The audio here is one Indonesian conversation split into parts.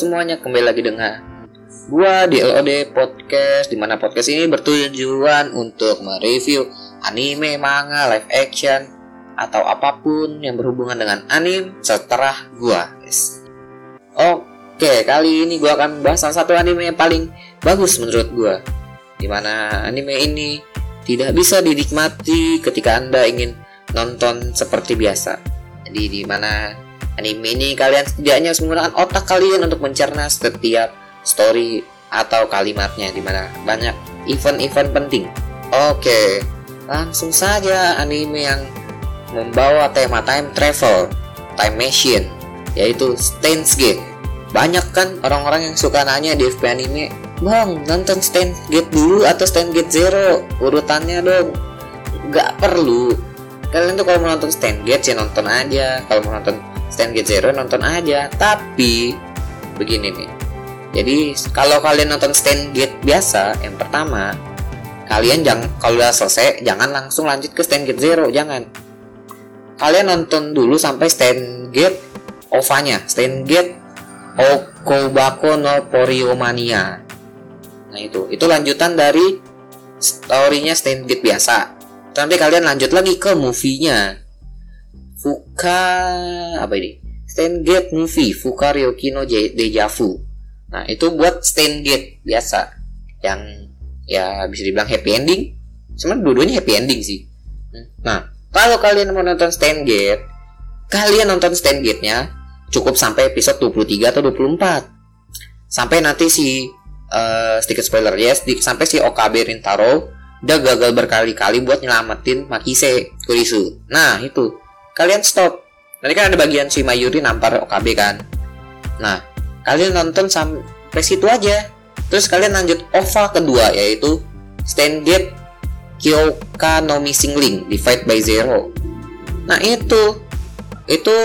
Semuanya, kembali lagi dengan gua di LOD Podcast di mana podcast ini bertujuan untuk mereview anime, manga, live action atau apa pun yang berhubungan dengan anime setelah gua, guys. Oke, kali ini gua akan bahas salah satu anime yang paling bagus menurut gua. Di mana anime ini tidak bisa dinikmati ketika Anda ingin nonton seperti biasa. Jadi di mana anime ini kalian setidaknya harus menggunakan otak kalian untuk mencerna setiap story atau kalimatnya di mana banyak event-event penting. Oke, langsung saja anime yang membawa tema time travel, time machine, yaitu Steins Gate. Banyak kan orang-orang yang suka nanya di FP anime, Bang, nonton Steins Gate dulu atau Steins Gate Zero? Urutannya dong. Gak perlu, kalian tuh kalau mau nonton Stand Gate ya nonton aja kalau mau nonton Stand Gate Zero nonton aja. Tapi begini nih. Jadi kalau kalian nonton Stand Gate biasa yang pertama kalian jangan kalau udah selesai jangan langsung lanjut ke Stand Gate Zero jangan. Kalian nonton dulu sampai Stand Gate OVA-nya Stand Gate Okobako no Poriomania. Nah itu. Itu lanjutan dari storynya Stand Gate biasa. Nanti kalian lanjut lagi ke movie-nya Fuka apa ini? Gate movie Fuka Ryokino Deja Vu. Nah itu buat Gate biasa. Yang ya bisa dibilang happy ending. Sebenarnya dua-duanya happy ending sih. Nah kalau kalian mau nonton Gate kalian nonton Gate-nya cukup sampai episode 23 atau 24 sampai nanti si uh, sedikit spoiler ya yes, sampai si OKB Rintaro udah gagal berkali-kali buat nyelamatin Makise Kurisu. Nah, itu. Kalian stop. Nanti kan ada bagian si Mayuri nampar OKB kan. Nah, kalian nonton sampai situ aja. Terus kalian lanjut OVA kedua yaitu Stand Gate Kyoka no Missing Link Divide by Zero. Nah, itu itu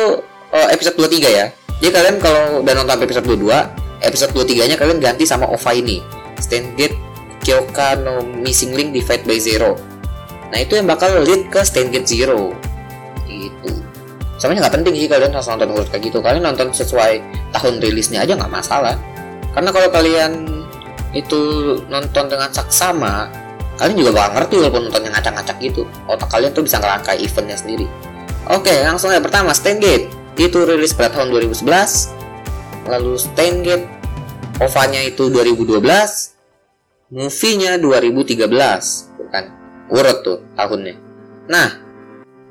uh, episode 23 ya. Jadi kalian kalau udah nonton episode 22, episode 23-nya kalian ganti sama OVA ini. Stand Gate Kyoka no Missing Link Divide by Zero. Nah itu yang bakal lead ke Gate Zero. Gitu. Sebenarnya nggak penting sih kalian harus nonton urut kayak gitu. Kalian nonton sesuai tahun rilisnya aja nggak masalah. Karena kalau kalian itu nonton dengan saksama, kalian juga bakal ngerti walaupun nonton yang ngacak-ngacak gitu. Otak kalian tuh bisa ngerangkai eventnya sendiri. Oke, langsung aja pertama Gate itu rilis pada tahun 2011 lalu Gate OVA-nya itu 2012 movie-nya 2013 bukan urut tuh tahunnya nah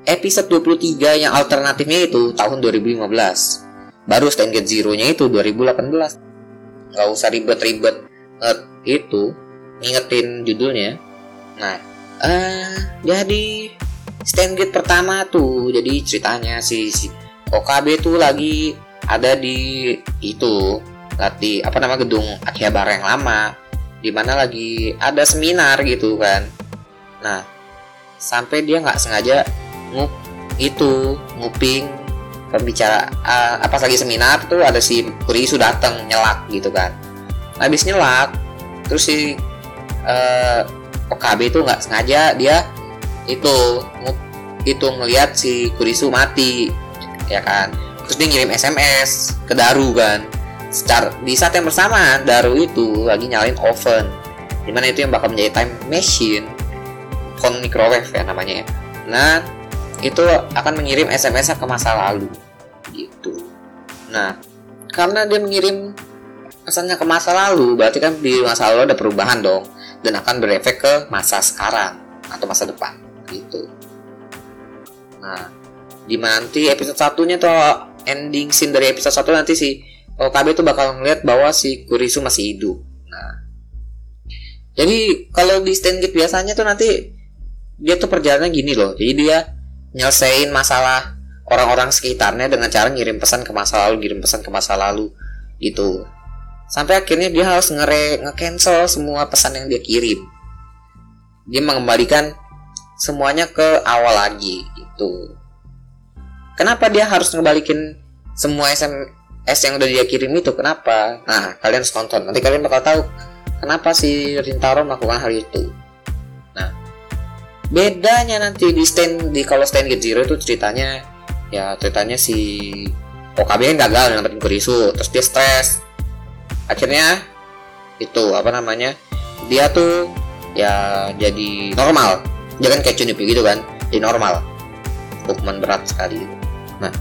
episode 23 yang alternatifnya itu tahun 2015 baru Stand Gate Zero nya itu 2018 nggak usah ribet-ribet. Itu ngingetin judulnya. Nah uh, jadi Stand Gate pertama tuh jadi ceritanya si, si OKB tuh lagi ada di itu latih apa nama gedung Akihabara yang lama di mana lagi ada seminar gitu kan. Nah sampai dia nggak sengaja ngup itu nguping pembicara uh, apa lagi seminar tuh ada si Kurisu datang nyelak gitu kan. Habis nyelak terus si uh, OKB itu nggak sengaja dia itu ngup, itu ngelihat si Kurisu mati ya kan. Terus dia ngirim SMS ke Daru kan. Secara di saat yang bersamaan Daru itu lagi nyalain oven. Di mana itu yang bakal menjadi time machine phone microwave ya namanya ya. Nah itu akan mengirim SMS ke masa lalu gitu nah karena dia mengirim pesannya ke masa lalu berarti kan di masa lalu ada perubahan dong dan akan berefek ke masa sekarang atau masa depan gitu nah di nanti episode satunya tuh ending scene dari episode satu nanti sih kalau KB tuh bakal ngeliat bahwa si Kurisu masih hidup. Nah, jadi kalau di stand biasanya tuh nanti dia tuh perjalanannya gini loh. Jadi dia nyelesain masalah orang-orang sekitarnya dengan cara ngirim pesan ke masa lalu, ngirim pesan ke masa lalu gitu. Sampai akhirnya dia harus ngere nge-cancel semua pesan yang dia kirim. Dia mengembalikan semuanya ke awal lagi gitu. Kenapa dia harus ngebalikin semua SM S yang udah dia kirim itu kenapa nah kalian harus tonton nanti kalian bakal tahu kenapa si Rintaro melakukan hal itu bedanya nanti di stand di kalau stand Get Zero itu ceritanya ya ceritanya si OKB kan gagal dapetin Kurisu terus dia stres. Akhirnya itu apa namanya dia tuh ya jadi normal. Jangan kayak Chunipyo gitu kan jadi normal. Hukuman berat sekali gitu. nah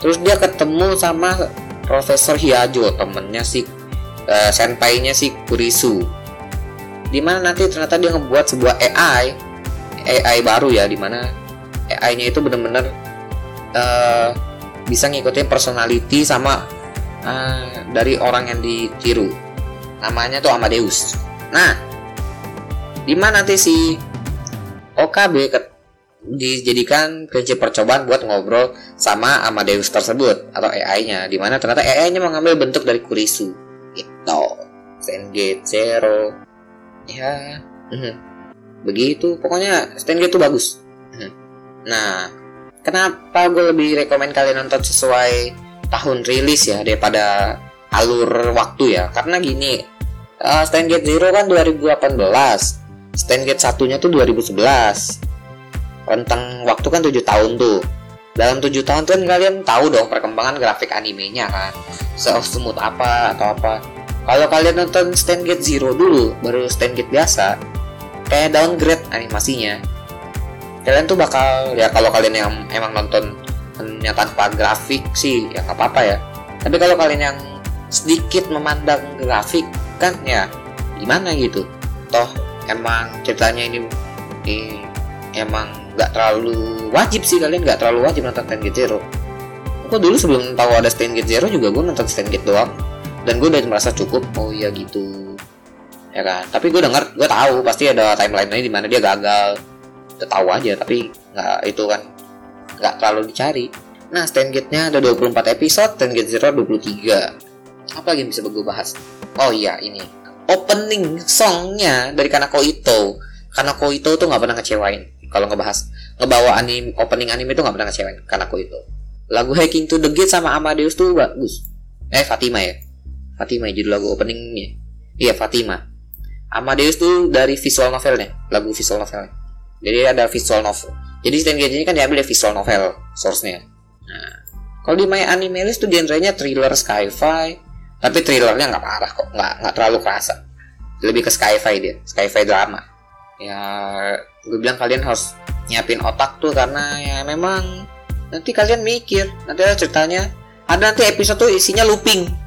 terus dia ketemu sama Profesor Hiajo temennya si uh, senpainya si Kurisu. Di mana nanti ternyata dia ngebuat sebuah AI AI baru ya di mana AI-nya itu bener-bener uh, bisa ngikutin personality sama uh, dari orang yang ditiru. Namanya tuh Amadeus. Nah di mana nanti si OKB dijadikan prinsip percobaan buat ngobrol sama Amadeus tersebut atau AI-nya di mana ternyata AI-nya mengambil bentuk dari Kurisu. Gitu. Stengate Zero. Ya. Mhm. Begitu. Pokoknya Stengate itu bagus. Mhm. nah kenapa gue lebih rekomend kalian nonton sesuai tahun rilis ya daripada alur waktu ya? Karena gini uh, Stengate Zero kan 2018 Stengate satunya tuh 2011 rentang waktu kan 7 tahun tuh. Dalam 7 tahun tuh kan kalian tahu dong perkembangan grafik animenya kan. Se-smooth apa atau apa. Kalau kalian nonton Stand Gate Zero dulu baru Stand Gate biasa kayak downgrade animasinya. Kalian tuh bakal ya kalau kalian yang emang nonton hanya tanpa grafik sih ya nggak apa-apa ya. Tapi kalau kalian yang sedikit memandang grafik kan ya gimana gitu? Toh emang ceritanya ini, ini emang nggak terlalu wajib sih kalian nggak terlalu wajib nonton Stand Gate Zero. Aku dulu sebelum tahu ada Stand Gate Zero juga gue nonton Stand Gate doang. Dan gue udah merasa cukup oh iya gitu ya kan? Tapi gue denger gue tahu pasti ada timeline di mana dia gagal. Udah tahu aja tapi nggak itu kan nggak terlalu dicari. Nah Stand Gate-nya ada 24 episode Stand Gate Zero 23 apa lagi yang bisa gue bahas? Oh iya ini. Opening songnya dari Kanako Ito. Kanako Ito tuh nggak pernah ngecewain kalau ngebahas. Ngebawa anim opening anime itu nggak pernah ngecewain karena aku itu lagu Hacking to the Gate sama Amadeus tuh bagus. Eh Fatima ya? Fatima ya judul lagu openingnya. Iya Fatima Amadeus tuh dari visual novelnya lagu visual novelnya. Jadi ada visual novel. Jadi Gate ini kan diambil dari visual novel source-nya. Nah kalau di My Anime List tuh genrenya thriller sci-fi tapi thrillernya nggak parah kok nggak nggak terlalu kerasa. Lebih ke sci-fi dia sci-fi drama. Ya gue bilang kalian harus nyiapin otak tuh karena ya memang nanti kalian mikir nanti ada ceritanya. Ada nanti episode tuh isinya looping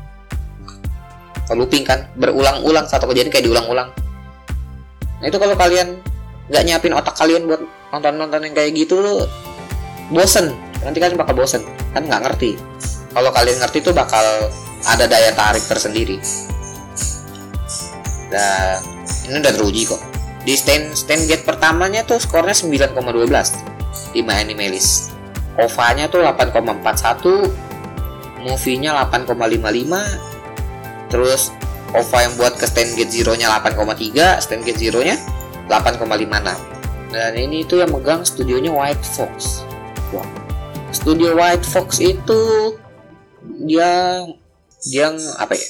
oh, looping kan berulang-ulang satu kejadian kayak diulang-ulang. Nah itu kalau kalian nggak nyiapin otak kalian buat nonton-nonton yang kayak gitu bosen. Nanti kalian bakal bosen. Kan nggak ngerti. Kalau kalian ngerti tuh bakal ada daya tarik tersendiri. Dan ini udah teruji kok. Di stand stand gate pertamanya tuh skornya 9,12 di My Animalist OVA-nya tuh 8,41 movie-nya 8,55 terus OVA yang buat ke stand gate zero nya 8,3 stand gate zero nya 8,56 dan ini tuh yang megang studionya White Fox. Wow. studio White Fox itu dia dia apa ya?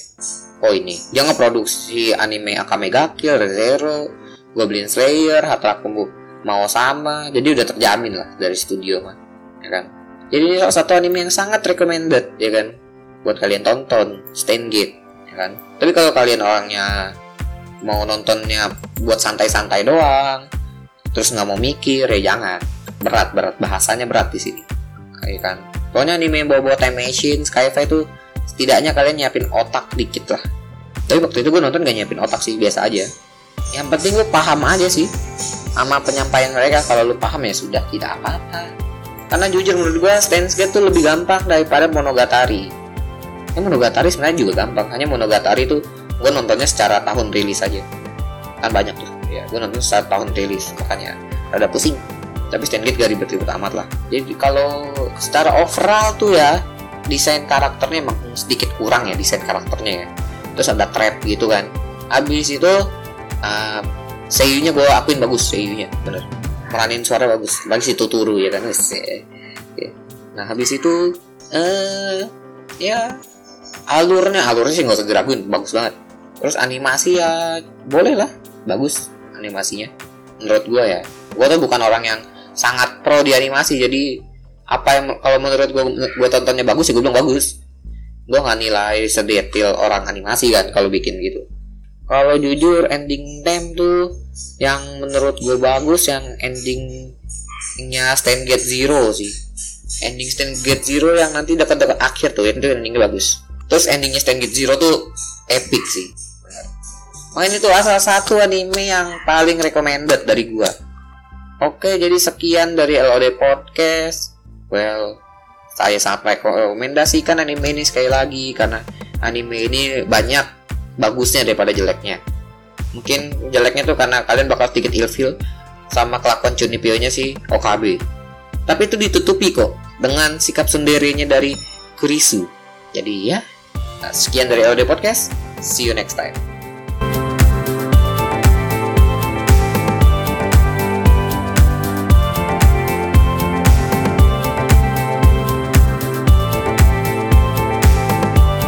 Oh ini. Dia ngeproduksi anime Akame ga Kill Zero Goblin Slayer, Hatra Kumbu mau sama, jadi udah terjamin lah dari studio mah, ya kan. Jadi ini salah satu anime yang sangat recommended, ya kan, buat kalian tonton, Stand Gate, kan. Tapi kalau kalian orangnya mau nontonnya buat santai-santai doang, terus nggak mau mikir, ya jangan. Berat, berat, bahasanya berat di sini, ya kan. Pokoknya anime yang bawa-bawa time machine, itu setidaknya kalian nyiapin otak dikit lah. Tapi waktu itu gue nonton gak nyiapin otak sih, biasa aja yang penting lu paham aja sih sama penyampaian mereka kalau lu paham ya sudah tidak apa-apa karena jujur menurut gue Steins tuh lebih gampang daripada Monogatari ya Monogatari sebenarnya juga gampang. Hanya Monogatari tuh gue nontonnya secara tahun rilis aja. Kan banyak tuh. Ya gue nonton secara tahun rilis. Makanya ada pusing. Tapi Gate gak ribet-ribet amat lah. Jadi kalau secara overall tuh ya desain karakternya emang sedikit kurang ya desain karakternya ya. Terus ada trap gitu kan. Abis itu uh, seiyunya gue akuin bagus seiyunya bener. Meranin suara bagus. Bagus itu turu ya kan. Ya. nah habis itu uh, ya alurnya alurnya sih nggak usah diraguin bagus banget. Terus animasi ya boleh lah bagus animasinya. Menurut gue ya gue tuh bukan orang yang sangat pro di animasi jadi apa yang kalau menurut gue gue tontonnya bagus ya gue bilang bagus. Gue nggak nilai sedetil orang animasi kan kalau bikin gitu. Kalau jujur ending time tuh yang menurut gue bagus yang endingnya Stand Gate Zero sih. Ending Stand Gate Zero yang nanti dekat-dekat akhir tuh itu endingnya bagus terus endingnya Stand Zero tuh epic sih Makanya itu salah satu anime yang paling recommended dari gua. Oke, jadi sekian dari LOD Podcast. Well, saya sangat rekomendasikan anime ini sekali lagi karena anime ini banyak bagusnya daripada jeleknya. Mungkin jeleknya tuh karena kalian bakal sedikit ilfil sama kelakuan Chunipyo-nya si OKB. Tapi itu ditutupi kok dengan sikap sendirinya dari Kurisu. Jadi ya, sekian dari LOD Podcast. See you next time.